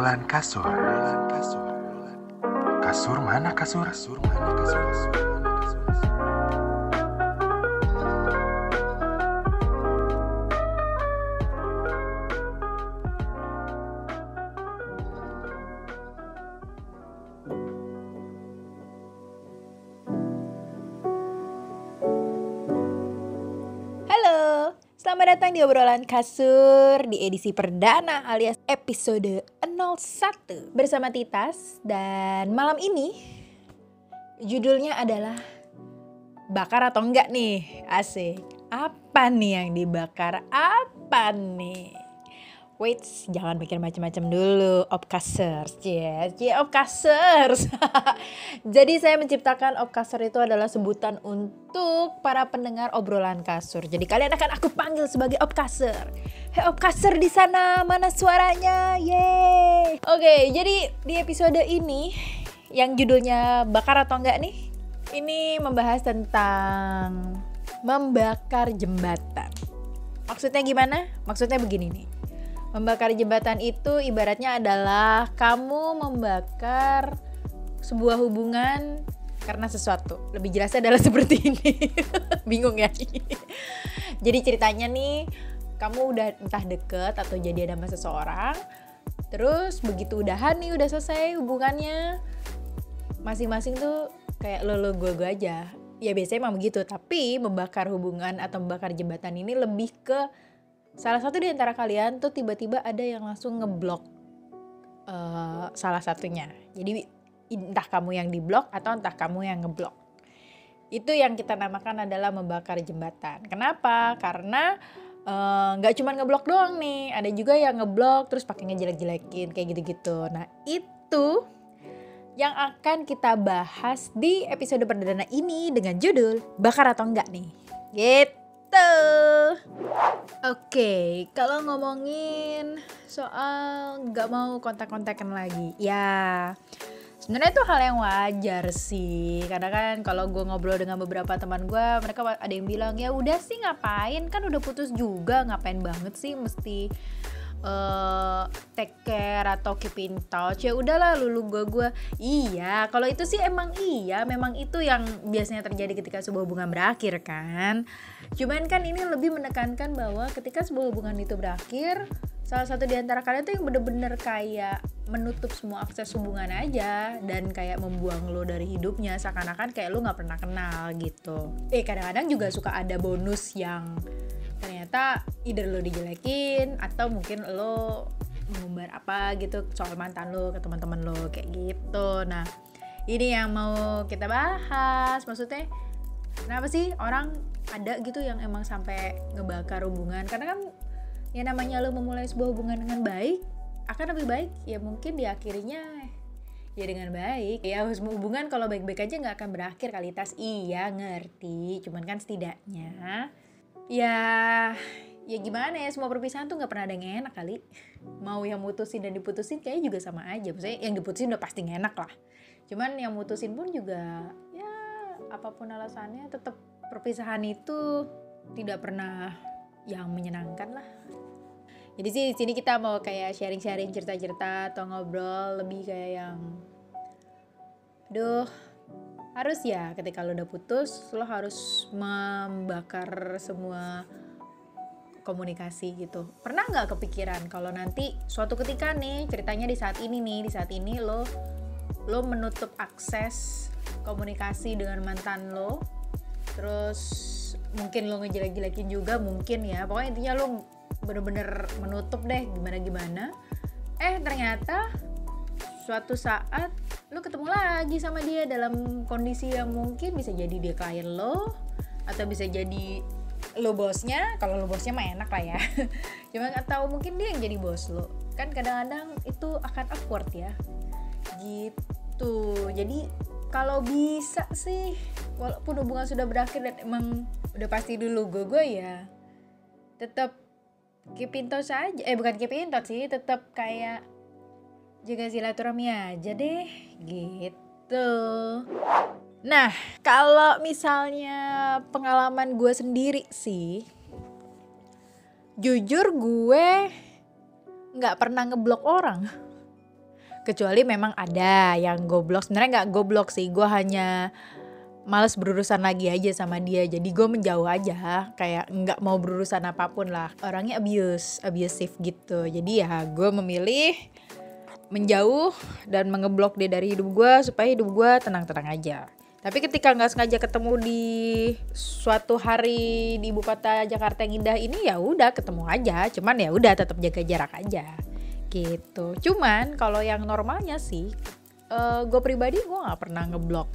Obrolan kasur. Kasur mana kasur? Kasur mana kasur? Halo, selamat datang di obrolan kasur di edisi perdana alias episode 01 bersama Titas dan malam ini judulnya adalah bakar atau enggak nih asik apa nih yang dibakar apa nih Wait, jangan mikir macam-macam dulu, opkasers, yes, yeah, opkasers. Jadi saya menciptakan opkaser itu adalah sebutan untuk para pendengar obrolan kasur. Jadi kalian akan aku panggil sebagai opkaser. Hei opkaser di sana, mana suaranya? Yeay. Oke, jadi di episode ini yang judulnya bakar atau enggak nih? Ini membahas tentang membakar jembatan. Maksudnya gimana? Maksudnya begini nih. Membakar jembatan itu ibaratnya adalah kamu membakar sebuah hubungan karena sesuatu. Lebih jelasnya adalah seperti ini. Bingung ya? Jadi ceritanya nih, kamu udah entah deket atau jadi ada sama seseorang. Terus begitu udahan nih, udah selesai hubungannya. Masing-masing tuh kayak lo lo gue gue aja. Ya biasanya emang begitu, tapi membakar hubungan atau membakar jembatan ini lebih ke salah satu di antara kalian tuh tiba-tiba ada yang langsung ngeblok uh, salah satunya. Jadi entah kamu yang diblok atau entah kamu yang ngeblok. Itu yang kita namakan adalah membakar jembatan. Kenapa? Karena nggak uh, cuma ngeblok doang nih, ada juga yang ngeblok terus pakai ngejelek-jelekin kayak gitu-gitu. Nah itu yang akan kita bahas di episode perdana ini dengan judul bakar atau enggak nih. Gitu. Oke, kalau ngomongin soal nggak mau kontak-kontakan lagi, ya sebenarnya itu hal yang wajar sih. Karena kan kalau gue ngobrol dengan beberapa teman gue, mereka ada yang bilang ya udah sih ngapain? Kan udah putus juga, ngapain banget sih mesti uh, take care atau keep in touch? Ya udahlah lulu gue gue iya kalau itu sih emang iya memang itu yang biasanya terjadi ketika sebuah hubungan berakhir kan? Cuman kan ini lebih menekankan bahwa ketika sebuah hubungan itu berakhir salah satu di antara kalian tuh yang bener-bener kayak menutup semua akses hubungan aja dan kayak membuang lo dari hidupnya. Seakan-akan kayak lo nggak pernah kenal gitu. Eh kadang-kadang juga suka ada bonus yang ternyata either lo dijelekin atau mungkin lo mengumbar apa gitu soal mantan lo ke teman-teman lo kayak gitu. Nah ini yang mau kita bahas. Maksudnya kenapa sih orang ada gitu yang emang sampai ngebakar hubungan? Karena kan ya namanya lo memulai sebuah hubungan dengan baik akan lebih baik. Ya mungkin diakhirinya ya dengan baik. Ya hubungan kalau baik-baik aja nggak akan berakhir kualitas iya ngerti. Cuman kan setidaknya ya ya gimana ya semua perpisahan tuh nggak pernah ada yang enak kali. Mau yang mutusin dan diputusin kayaknya juga sama aja. Maksudnya yang diputusin udah pasti enak lah. Cuman yang mutusin pun juga ya apa pun alasannya tetap perpisahan itu tidak pernah yang menyenangkan lah. Jadi sih di sini kita mau kayak sharing-sharing cerita-cerita atau ngobrol lebih kayak yang duh harus ya ketika lo udah putus lo harus membakar semua komunikasi gitu. Pernah nggak kepikiran kalau nanti suatu ketika nih ceritanya di saat ini nih di saat ini lo lo menutup akses komunikasi dengan mantan lo terus mungkin lo ngejelek-jelekin juga mungkin ya. Pokoknya intinya lo bener-bener menutup deh gimana-gimana. Eh ternyata suatu saat lu ketemu lagi sama dia dalam kondisi yang mungkin bisa jadi dia klien lo atau bisa jadi lo bosnya. Kalau lo bosnya mah enak lah ya. Cuma atau mungkin dia yang jadi bos lo. Kan kadang-kadang itu akan awkward ya. Gitu. Jadi kalau bisa sih walaupun hubungan sudah berakhir dan emang udah pasti dulu gue gue ya tetap keep in touch aja. Eh bukan keep in touch sih tetap kayak jaga silaturahmi aja deh gitu. Nah kalau misalnya pengalaman gue sendiri sih jujur gue nggak pernah ngeblok orang kecuali memang ada yang goblok. Sebenarnya nggak goblok sih. Gue hanya males berurusan lagi aja sama dia. Jadi gue menjauh aja. Kayak nggak mau berurusan apa pun lah. Orangnya abuse abusive gitu. Jadi ya gue memilih menjauh dan mengeblok dia dari hidup gue supaya hidup gue tenang-tenang aja. Tapi ketika nggak sengaja ketemu di suatu hari di ibu kota Jakarta yang indah ini ya udah ketemu aja. Cuman ya udah tetap jaga jarak aja gitu cuman kalau yang normalnya sih uh, gue pribadi gue nggak pernah ngeblok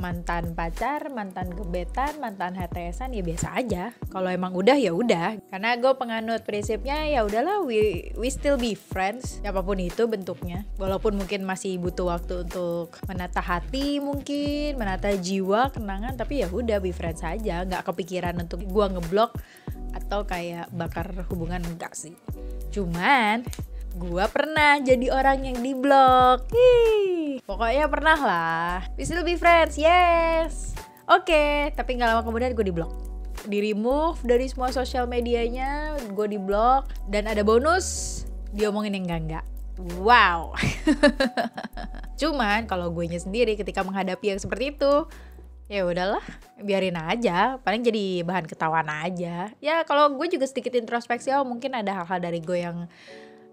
mantan pacar, mantan gebetan, mantan HTSan ya biasa aja. Kalau emang udah ya udah. Karena gue penganut prinsipnya ya udahlah we we still be friends. Apa pun itu bentuknya. Walaupun mungkin masih butuh waktu untuk menata hati mungkin, menata jiwa, kenangan, tapi ya udah be friends aja. Nggak kepikiran untuk gue ngeblok atau kayak bakar hubungan enggak sih. Cuman gue pernah jadi orang yang diblok. Hii, pokoknya pernah lah. We still be friends, yes. Oke, okay, tapi nggak lama kemudian gue diblok. Di remove dari semua sosial medianya, gue diblok dan ada bonus diomongin yang enggak-enggak. Wow. Cuman kalau gue sendiri ketika menghadapi yang seperti itu, ya udahlah biarin aja paling jadi bahan ketahuan aja ya kalau gue juga sedikit introspeksi oh mungkin ada hal-hal dari gue yang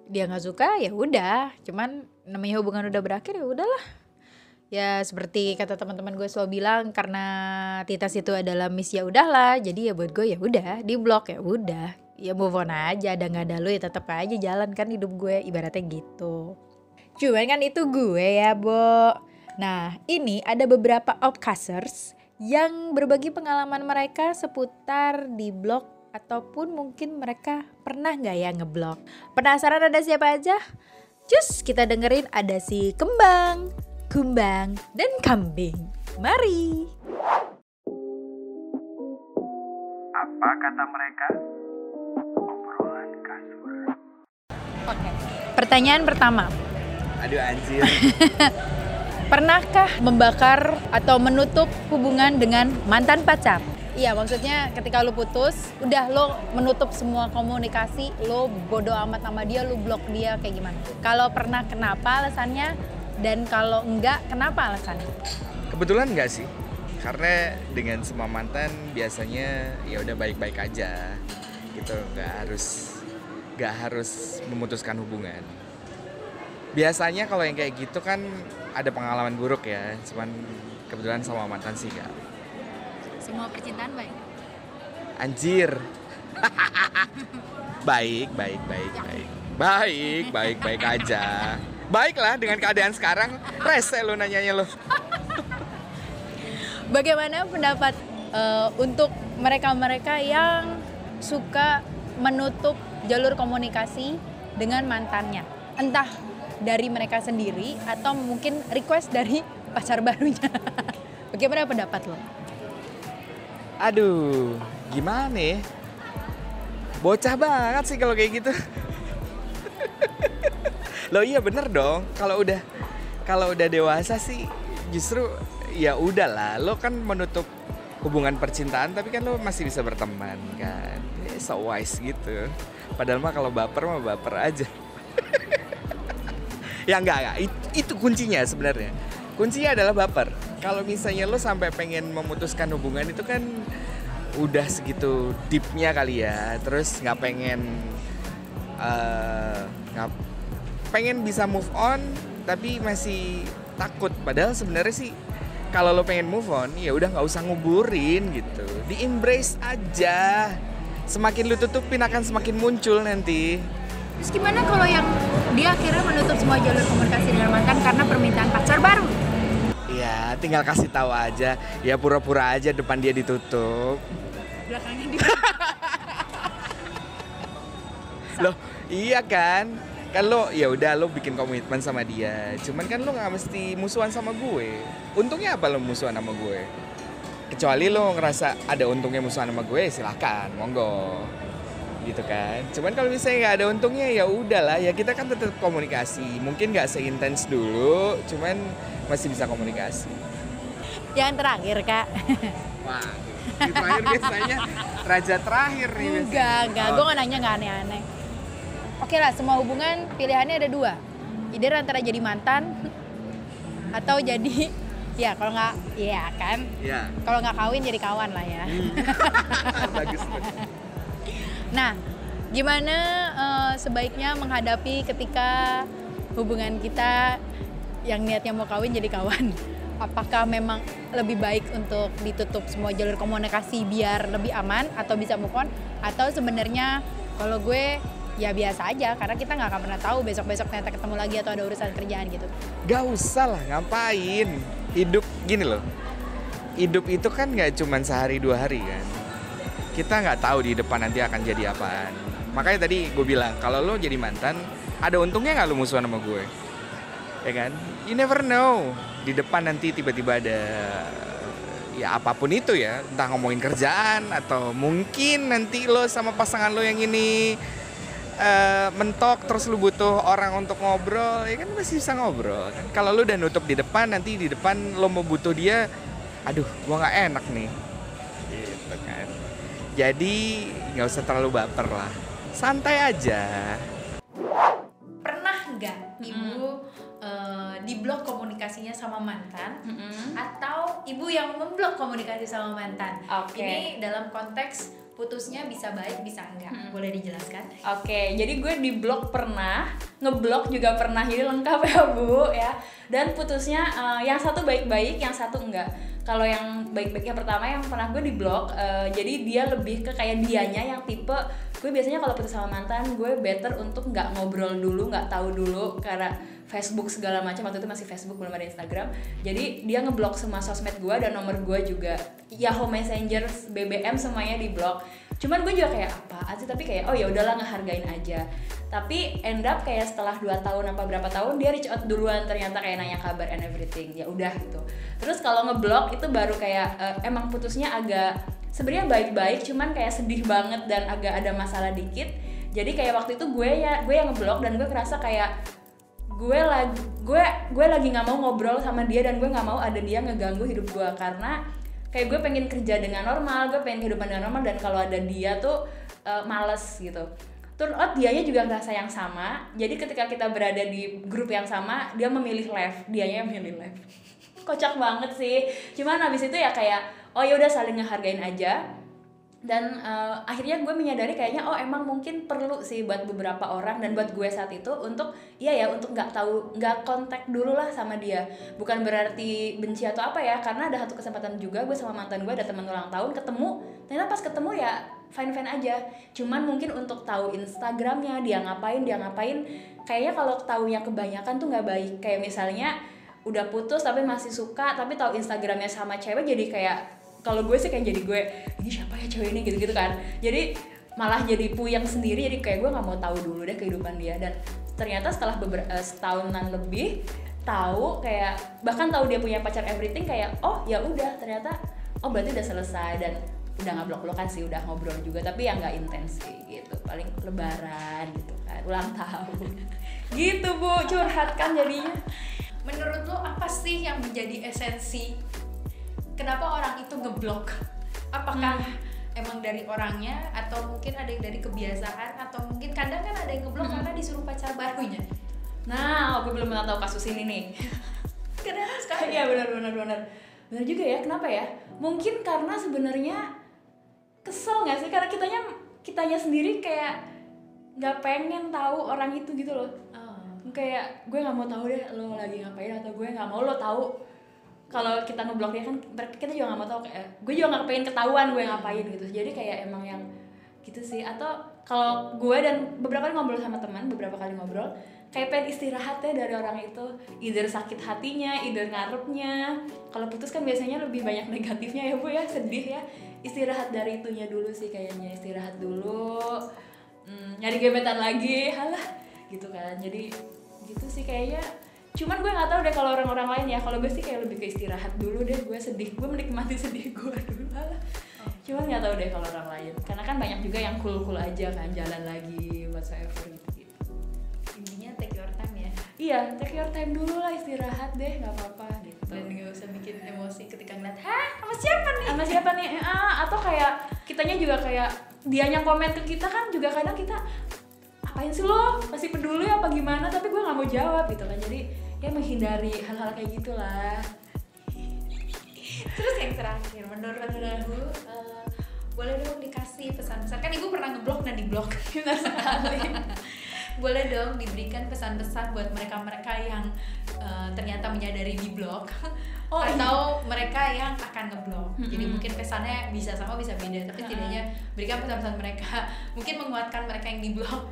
dia nggak suka ya udah. Cuman namanya hubungan udah berakhir ya udahlah. Ya seperti kata teman-teman gue selalu bilang karena Titas itu adalah miss ya udahlah. Jadi ya buat gue ya udah. Di blok ya udah. Ya move on aja ada nggak ada lu ya tetap aja jalan kan hidup gue. Ibaratnya gitu. Cuman kan itu gue ya Bo. Nah ini ada beberapa outcasters yang berbagi pengalaman mereka seputar di blok ataupun mungkin mereka pernah nggak ya ngeblok. Penasaran ada siapa aja? Cus kita dengerin ada si Kembang, Kumbang, dan Kambing. Mari. Apa kata mereka? Obrolan kasur. Oke. Pertanyaan pertama. Aduh anjir. Pernahkah membakar atau menutup hubungan dengan mantan pacar? Iya, maksudnya ketika lu putus, udah lo menutup semua komunikasi, lo bodo amat sama dia, lu blok dia kayak gimana? Kalau pernah kenapa alasannya dan kalau enggak kenapa alasannya? Kebetulan enggak sih. Karena dengan semua mantan biasanya ya udah baik-baik aja. Gitu, nggak harus nggak harus memutuskan hubungan. Biasanya kalau yang kayak gitu kan ada pengalaman buruk ya, cuman kebetulan sama mantan sih kak semua percintaan baik? Anjir. baik, baik, baik, baik. Baik, baik, baik aja. Baiklah dengan keadaan sekarang, rese lo nanyanya lo. Bagaimana pendapat uh, untuk mereka-mereka yang suka menutup jalur komunikasi dengan mantannya? Entah dari mereka sendiri atau mungkin request dari pacar barunya. Bagaimana pendapat lo? Aduh, gimana ya? Bocah banget sih kalau kayak gitu. Lo iya bener dong. Kalau udah kalau udah dewasa sih justru ya udahlah. Lo kan menutup hubungan percintaan tapi kan lo masih bisa berteman kan. Eh, so wise gitu. Padahal mah kalau baper mah baper aja. ya enggak enggak. Itu, itu kuncinya sebenarnya. Kuncinya adalah baper. Kalau misalnya lo sampai pengen memutuskan hubungan itu kan udah segitu deepnya kali ya. Terus nggak pengen eh, nggak uh, pengen bisa move on tapi masih takut. Padahal sebenarnya sih kalau lo pengen move on ya udah nggak usah nguburin gitu. Di embrace aja. Semakin lo tutupin akan semakin muncul nanti. Terus gimana kalau yang dia akhirnya menutup semua jalur komunikasi dengan mantan karena permintaan pacar baru Tinggal kasih tahu aja. Ya pura-pura aja depan dia ditutup. Belakangnya di Loh, iya kan? Kan lo ya udah lo bikin komitmen sama dia. Cuman kan lo nggak mesti musuhan sama gue. Untungnya apa lo musuhan sama gue? Kecuali lo ngerasa ada untungnya musuhan sama gue, silahkan, monggo gitu kan. Cuman kalau misalnya nggak ada untungnya ya udahlah ya kita kan tetap komunikasi. Mungkin nggak seintens dulu, cuman masih bisa komunikasi. Yang terakhir kak. Wah, di terakhir biasanya raja terakhir nih. Enggak, enggak. Oh. Gue nggak nanya nggak aneh-aneh. Oke lah, semua hubungan pilihannya ada dua. either antara jadi mantan atau jadi ya kalau nggak ya kan Ya. kalau nggak kawin jadi kawan lah ya Bagus. tuh. nah gimana eh, sebaiknya menghadapi ketika hubungan kita yang niatnya mau kawin jadi kawan apakah memang lebih baik untuk ditutup semua jalur komunikasi biar lebih aman atau bisa move on atau sebenarnya kalau gue ya biasa aja karena kita nggak akan pernah tahu besok besok ternyata ketemu lagi atau ada urusan kerjaan gitu Gak usah lah, ngapain? Hidup gini loh. Hidup itu kan nggak cuman sehari dua hari kan. Kita nggak tahu di depan nanti akan jadi apaan. Makanya tadi gue bilang kalau lo jadi mantan, ada untungnya nggak lo musuhan sama gue? Ya kan? You never know. Di depan nanti tiba-tiba ada ya apa pun itu ya, entah ngomongin kerjaan atau mungkin nanti lo sama pasangan lo yang ini eh, mentok terus lu butuh orang untuk ngobrol ya kan masih bisa ngobrol. Kan kalau lu udah nutup di depan nanti di depan lo mau butuh dia aduh gua nggak enak nih. Gitu kan. Jadi nggak usah terlalu baper lah. Santai aja ibu eh, diblok komunikasinya sama mantan atau ibu yang memblok komunikasi sama mantan. Oke. ini dalam konteks putusnya bisa baik bisa enggak Mm-mm. boleh dijelaskan Oke, jadi gue di blok pernah, ngeblok juga pernah, jadi lengkap ya bu ya. Dan putusnya eh, yang satu baik-baik, yang satu enggak. Kalau yang baik-baik yang pertama yang pernah gue di blok, eh, jadi dia lebih ke kayak dianya yang tipe gue biasanya kalau putus sama mantan gue better untuk nggak ngobrol dulu, nggak tahu dulu karena Facebook segala macam waktu itu masih Facebook belum ada Instagram. Jadi dia ngeblok semua sosmed gue dan nomor gue juga Yahoo Messenger, BBM semuanya di blok. Cuman gue juga kayak apa sih tapi kayak oh ya udahlah ngehargain aja. Tapi end up kayak setelah 2 tahun apa berapa tahun dia reach out duluan ternyata kayak nanya kabar and everything. Ya udah gitu. Terus kalau ngeblok itu baru kayak eh, emang putusnya agak sebenarnya baik-baik cuman kayak sedih banget dan agak ada masalah dikit. Jadi kayak waktu itu gue ya gue yang ngeblok dan gue kerasa kayak gue lagi gue gue lagi nggak mau ngobrol sama dia dan gue nggak mau ada dia ngeganggu hidup gue. Karena kayak gue pengen kerja dengan normal gue pengen kehidupan dengan normal dan kalau ada dia tuh eh, males gitu. Turn out dianya juga ngerasa yang sama. Jadi ketika kita berada di grup yang sama dia memilih left dianya yang memilih left kocak banget sih. Cuman habis itu ya kayak oh ya udah saling ngehargain aja dan eh, akhirnya gue menyadari kayaknya oh emang mungkin perlu sih buat beberapa orang dan buat gue saat itu untuk iya ya untuk nggak tahu nggak kontak dulu lah sama dia. Bukan berarti benci atau apa ya karena ada satu kesempatan juga gue sama mantan gue ada teman ulang tahun ketemu. Ternyata pas ketemu ya fine fine aja. Cuman mungkin untuk tahu instagramnya dia ngapain dia ngapain kayaknya kalau tahu yang kebanyakan tuh nggak baik. Kayak misalnya udah putus tapi masih suka tapi tahu instagramnya sama cewek jadi kayak kalau gue sih kayak jadi gue ini siapa ya cewek ini? Gitu-gitu kan. Jadi malah jadi puyeng sendiri jadi kayak gue nggak mau tahu dulu deh kehidupan dia. Dan ternyata setelah beberapa setahunan lebih tahu kayak bahkan tahu dia punya pacar everything kayak oh ya udah ternyata oh berarti udah selesai dan udah nggak blok blokan sih udah ngobrol juga. Tapi yang nggak intens sih gitu. Paling lebaran gitu kan ulang tahun. Gitu bu. Curhat kan jadinya. Menurut lo apa sih yang menjadi esensi kenapa orang itu ngeblok apakah emang dari orangnya atau mungkin ada yang dari kebiasaan atau mungkin kadang kan ada yang ngeblok Hmm. karena disuruh pacar barunya nah aku belum pernah tahu kasus ini nih kadang sekali Iya benar benar benar. Benar juga ya. Kenapa ya? Mungkin karena sebenarnya kesel nggak sih? Karena kitanya kitanya sendiri kayak nggak pengen tahu orang itu gitu loh. Oh. Kayak gue nggak mau tahu deh lo lagi ngapain atau gue nggak mau lo tahu. Kalau kita ngeblok dia kan kita juga nggak mau tahu kayak gue juga nggak pengen ketahuan gue ngapain gitu. Jadi kayak emang yang gitu sih. Atau kalau gue dan beberapa kali ngobrol sama teman beberapa kali ngobrol kayak pengen istirahat ya dari orang itu. Either sakit hatinya either ngarepnya. Kalau putus kan biasanya lebih banyak negatifnya ya bu ya. Sedih ya. Istirahat dari itunya dulu sih kayaknya. Istirahat dulu hmm, nyari gebetan lagi. Halah gitu kan. Jadi gitu sih kayaknya cuman gue nggak tahu deh kalau orang-orang lain ya. Kalau gue sih kayak lebih ke istirahat dulu deh. Gue sedih. Gue menikmati sedih gue dulu halah cuman nggak tahu deh kalau orang lain. Karena kan banyak juga yang cool cool aja kan. Jalan lagi whatsoever gitu gitu intinya take your time ya. Iya take your time dulu lah. Istirahat deh. Nggak apa-apa gitu. Dan gak usah bikin emosi ketika ngeliat hah? Sama siapa nih? Sama siapa nih? Ah, atau kayak kitanya juga kayak dianya komen ke kita kan juga kadang kita apa ngapain sih lo? Masih peduli apa gimana? Tapi gue nggak mau jawab gitu kan. Jadi ya menghindari hal-hal kayak gitulah Terus yang terakhir, menurut ibu, eh, boleh dong dikasih pesan-pesan. Kan ibu pernah ngeblok dan diblok. Benar sekali boleh dong diberikan pesan-pesan buat mereka-mereka yang eh, ternyata menyadari di blok Oh, atau mereka yang akan ngeblok. Jadi Mm-mm. mungkin pesannya bisa sama bisa beda, tapi setidaknya berikan pesan-pesan mereka. Mungkin menguatkan mereka yang di blok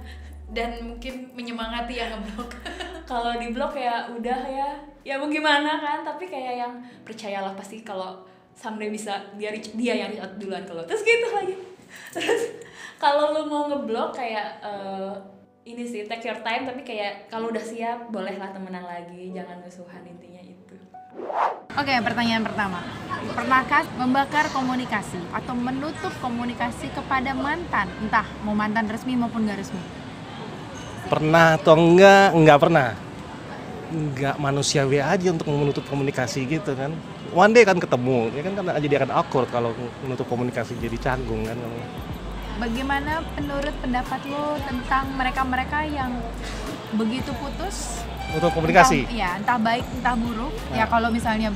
dan mungkin menyemangati yang ngeblok. kalau di blog ya udah ya ya mau gimana kan tapi kayak yang percayalah pasti kalau someday bisa dia dia yang reach out duluan kalau terus gitu lagi terus kalau lu mau ngeblok kayak eh, ini sih take your time tapi kayak kalau udah siap bolehlah temenan lagi jangan musuhan intinya itu Oke, pertanyaan pertama. Pernahkah membakar komunikasi atau menutup komunikasi kepada mantan, entah mau mantan resmi maupun gak resmi? Pernah atau enggak? Enggak pernah. Enggak manusiawi aja untuk menutup komunikasi gitu kan. One day kan ketemu, ya kan kan jadi akan awkward kalau menutup komunikasi jadi canggung kan. Bagaimana menurut pendapat lo tentang mereka-mereka yang begitu putus? Untuk komunikasi. Entah, ya, entah baik entah buruk. Ya kalau misalnya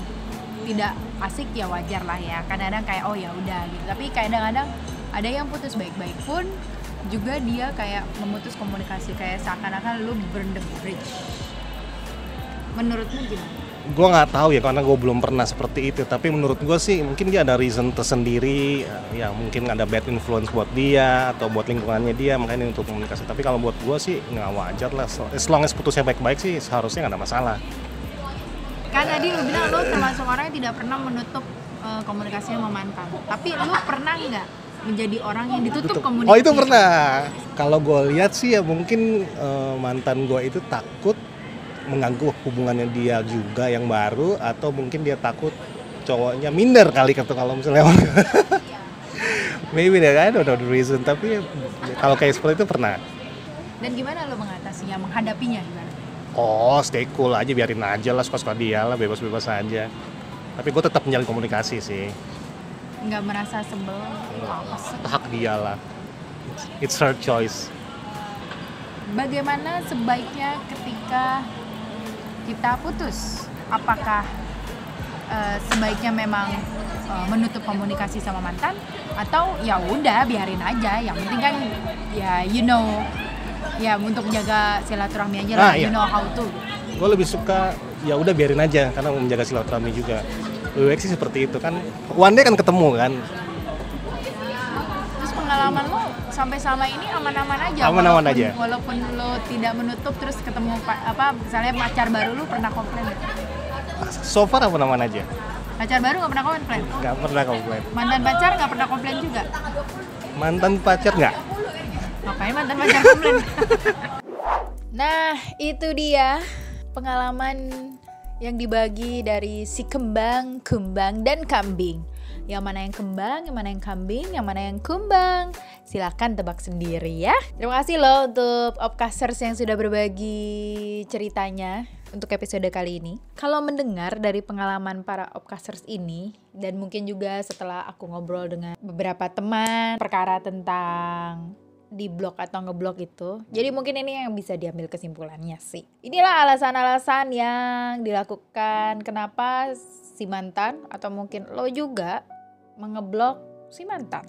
tidak asik ya wajar lah ya. Kadang-kadang kayak oh ya udah gitu. Tapi kadang-kadang ada yang putus baik-baik pun juga dia kayak memutus komunikasi kayak seakan-akan lu burn the bridge. Menurutmu gimana? Gue nggak tahu ya karena gue belum pernah seperti itu. Tapi menurut gue sih mungkin dia ada reason tersendiri. Ya mungkin ada bad influence buat dia atau buat lingkungannya dia makanya untuk komunikasi. Tapi kalau buat gue sih nggak wajar lah. As long as putusnya baik-baik sih seharusnya nggak ada masalah. Kan tadi lu bilang lu termasuk orang yang tidak pernah menutup eh, komunikasi sama mantan. Tapi lu pernah nggak menjadi orang yang ditutup Tutup. komunikasi? Oh itu pernah. Kalau gue lihat sih ya mungkin eh, mantan gue itu takut mengganggu hubungannya dia juga yang baru atau mungkin dia takut cowoknya minder kali kata kalau misalnya maybe deh kan udah the reason tapi kalau kayak seperti itu pernah Dan gimana lu mengatasinya, menghadapinya gimana? oh stay cool aja biarin aja lah suka-suka dia lah bebas-bebas aja tapi gue tetap menjalin komunikasi sih Nggak merasa sebel? Hak dia lah it's her choice Bagaimana sebaiknya ketika kita putus? Apakah eh, sebaiknya memang eh, menutup komunikasi sama mantan atau ya udah biarin aja. Yang penting kan ya you know ya untuk menjaga silaturahmi aja lah, Ah, you iya. know how to. gue lebih suka ya udah biarin aja karena mau menjaga silaturahmi juga lebih baik sih seperti itu kan one day kan ketemu kan Terus pengalaman lo sampai selama ini aman-aman aja. Aman-aman walaupun- aja. Walaupun lo tidak menutup terus ketemu pa- apa misalnya pacar baru lo pernah komplain so far apa namanya aja Pacar baru nggak pernah komplain. nggak pernah komplain Mantan pacar nggak pernah komplain juga. mantan pacar nggak Ngapain mantan pacar komplain? Nah, itu dia pengalaman yang dibagi dari si kembang, kumbang, dan kambing. Yang mana yang kembang, yang mana yang kambing, yang mana yang kumbang. Silahkan tebak sendiri ya. Terima kasih loh untuk Opcasters yang sudah berbagi ceritanya untuk episode kali ini. Kalau mendengar dari pengalaman para Opcasters ini, dan mungkin juga setelah aku ngobrol dengan beberapa teman, perkara tentang di blok atau ngeblok itu. Jadi mungkin ini yang bisa diambil kesimpulannya sih. Inilah alasan-alasan yang dilakukan kenapa si mantan atau mungkin lo juga mengeblok si mantan.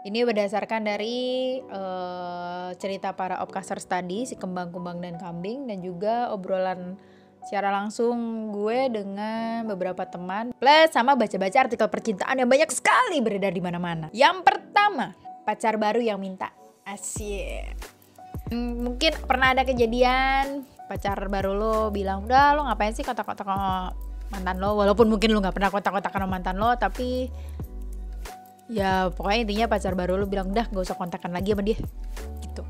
Ini berdasarkan dari eh, cerita para opcasters tadi, si kembang-kembang dan kambing dan juga obrolan secara langsung gue dengan beberapa teman plus sama baca-baca artikel percintaan yang banyak sekali beredar di mana-mana. Yang pertama, pacar baru yang minta Asyik. Hmm, Mungkin pernah ada kejadian pacar baru lo bilang udah lo ngapain sih kotak-kotak mantan lo? Walaupun mungkin lo nggak pernah kotak-kotak sama mantan lo tapi ya pokoknya intinya pacar baru lo bilang udah gak usah kontakkan lagi sama dia. Gitu.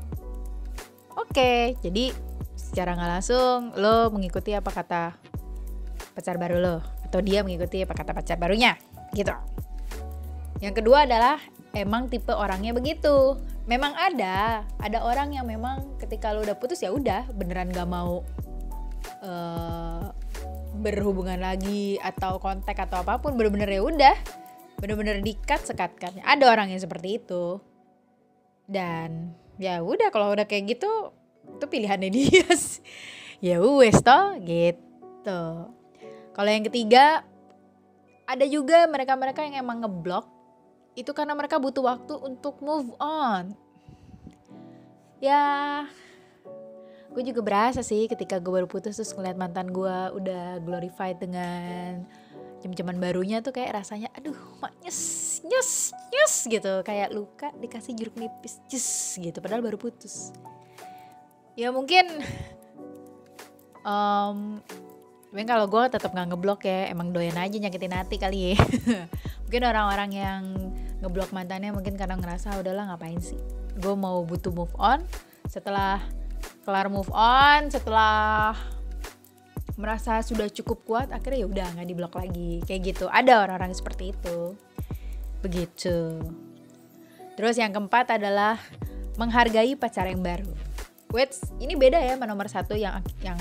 Oke jadi secara nggak langsung lo mengikuti apa kata pacar baru lo atau dia mengikuti apa kata pacar barunya. Gitu. Yang kedua adalah emang tipe orangnya begitu. Memang ada, ada orang yang memang ketika lo udah putus ya udah beneran gak mau eh, berhubungan lagi atau kontak atau apa pun bener-bener ya udah bener-bener dikat sekatkan. Ada orang yang seperti itu dan ya udah kalau udah kayak gitu itu pilihannya dia sih. ya wes toh gitu kalau yang ketiga ada juga mereka-mereka yang emang ngeblok itu karena mereka butuh waktu untuk move on. Ya gue juga berasa sih ketika gue baru putus terus ngeliat mantan gue udah glorified dengan jam-jaman barunya tuh kayak rasanya aduh mak nyes nyes nyes gitu. Kayak luka dikasih jeruk nipis nyes gitu. Padahal baru putus. Ya mungkin um, Mungkin kalau gue tetap nggak ngeblok ya, emang doyan aja nyakitin hati kali ya. mungkin orang-orang yang ngeblok mantannya mungkin karena ngerasa udahlah ngapain sih. Gue mau butuh move on. Setelah kelar move on, setelah merasa sudah cukup kuat, akhirnya ya udah nggak diblok lagi. Kayak gitu. Ada orang-orang seperti itu. Begitu. Terus yang keempat adalah menghargai pacar yang baru. Wait, ini beda ya sama nomor satu yang yang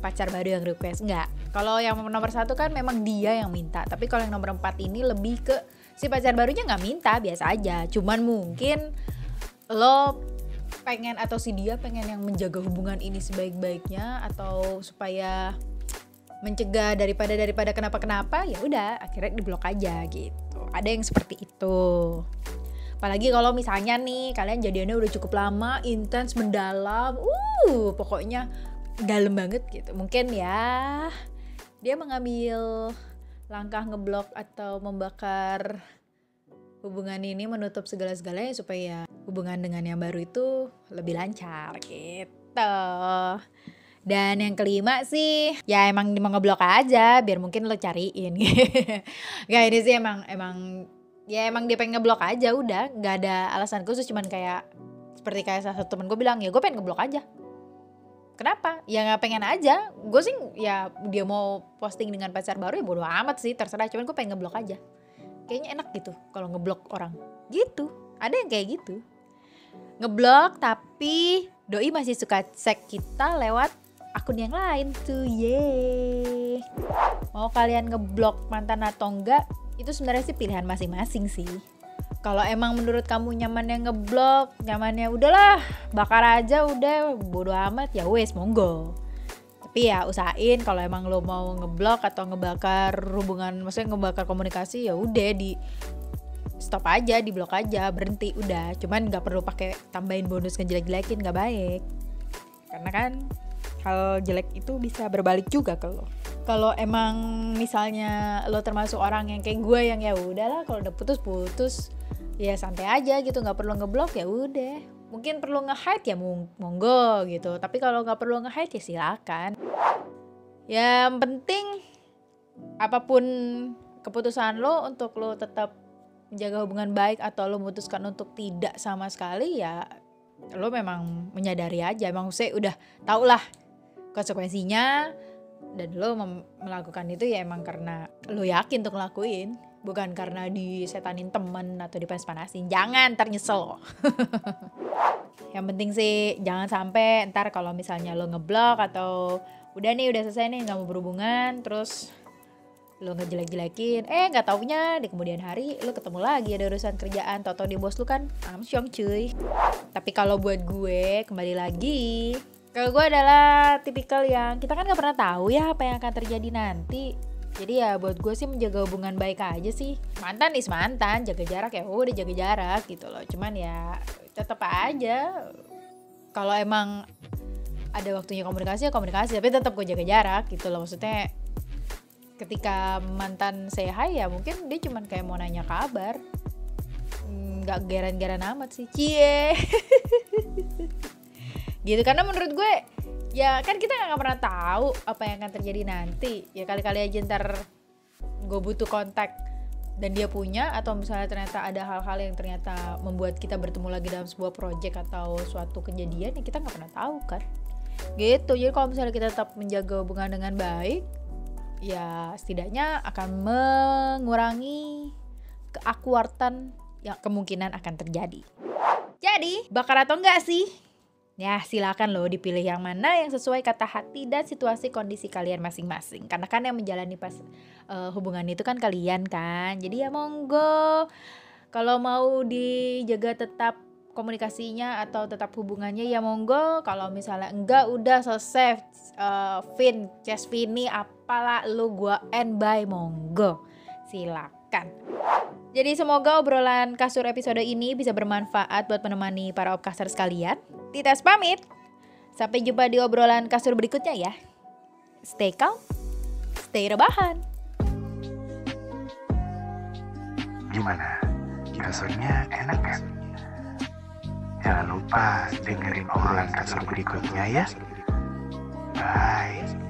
pacar baru yang request nggak kalau yang nomor satu kan memang dia yang minta tapi kalau yang nomor empat ini lebih ke si pacar barunya nggak minta biasa aja. Cuman mungkin lo pengen atau si dia pengen yang menjaga hubungan ini sebaik-baiknya atau supaya mencegah daripada daripada kenapa kenapa ya udah akhirnya diblok aja gitu. Ada yang seperti itu. Apalagi kalau misalnya nih kalian jadiannya udah cukup lama intens mendalam uh pokoknya dalam banget gitu. Mungkin ya dia mengambil langkah ngeblok atau membakar hubungan ini menutup segala-segalanya supaya hubungan dengan yang baru itu lebih lancar gitu. Dan yang kelima sih ya emang mau ngeblok aja biar mungkin lo cariin. Gak ini sih emang emang ya emang dia pengen ngeblok aja udah. Nggak ada alasan khusus cuman kayak seperti kayak salah satu temen gue bilang ya gue pengen ngeblok aja Kenapa? Ya nggak pengen aja. Gue sih ya dia mau posting dengan pacar baru ya bodo amat sih terserah. Cuman gue pengen ngeblok aja. Kayaknya enak gitu kalau ngeblok orang. Gitu. Ada yang kayak gitu. Ngeblok tapi doi masih suka cek kita lewat akun yang lain tuh. Yeay. Mau kalian ngeblok mantan atau enggak? Itu sebenarnya sih pilihan masing-masing sih kalau emang menurut kamu nyamannya ngeblok nyamannya udahlah bakar aja udah bodo amat ya wes monggo. Tapi ya usahain kalau emang lo mau ngeblok atau ngebakar hubungan maksudnya ngebakar komunikasi ya udah di stop aja di blok aja berhenti udah. Cuman nggak perlu pakai tambahin bonus ngejelek-jelekin nggak baik. Karena kan hal jelek itu bisa berbalik juga ke lo. Kalau emang misalnya lo termasuk orang yang kayak gue yang ya udahlah kalau udah putus putus ya santai aja gitu nggak perlu ngeblok ya udah. Mungkin perlu nge-hide ya monggo gitu. Tapi kalau nggak perlu nge-hide ya silakan. Yang penting apa pun keputusan lo untuk lo tetap menjaga hubungan baik atau lo memutuskan untuk tidak sama sekali ya lo memang menyadari aja. Emang saya udah tau lah konsekuensinya dan lo melakukan itu ya emang karena lo yakin untuk ngelakuin bukan karena disetanin temen atau dipanas-panasin jangan ternyesel yang penting sih jangan sampai ntar kalau misalnya lo ngeblok atau udah nih udah selesai nih nggak mau berhubungan terus lo ngejelek-jelekin. Eh nggak taunya di kemudian hari lo ketemu lagi ada urusan kerjaan. Atau di bos lo kan amsyong cuy. Tapi kalau buat gue kembali lagi kalau gue adalah tipikal yang kita kan nggak pernah tahu ya apa yang akan terjadi nanti jadi ya buat gue sih menjaga hubungan baik aja sih. Mantan is mantan jaga jarak ya udah jaga jarak gitu loh. Cuman ya tetap aja. Kalau emang ada waktunya komunikasi ya komunikasi tapi tetap gue jaga jarak gitu loh. Maksudnya ketika mantan say hi ya mungkin dia cuman kayak mau nanya kabar. Nggak geran-geran amat sih. Cie gitu karena menurut gue ya kan kita nggak pernah tahu apa yang akan terjadi nanti. Ya kali-kali aja ntar gue butuh kontak dan dia punya atau misalnya ternyata ada hal-hal yang ternyata membuat kita bertemu lagi dalam sebuah project atau suatu kejadian ya kita nggak pernah tahu kan. Gitu jadi kalau misalnya kita tetap menjaga hubungan dengan baik ya setidaknya akan mengurangi keakuartan yang kemungkinan akan terjadi. Jadi bakar atau enggak sih Ya silakan loh dipilih yang mana yang sesuai kata hati dan situasi kondisi kalian masing-masing. Karena kan yang menjalani pas uh, hubungan itu kan kalian kan. Jadi ya monggo kalau mau dijaga tetap komunikasinya atau tetap hubungannya ya monggo kalau misalnya enggak udah selesai uh, Vin, Vini apalah lu gua end by monggo silakan jadi semoga obrolan kasur episode ini bisa bermanfaat buat menemani para opcaster sekalian Titas pamit sampai jumpa di obrolan kasur berikutnya ya stay calm stay rebahan Gimana? Kasurnya enak kan? Jangan lupa dengerin obrolan kasur berikutnya ya. Bye.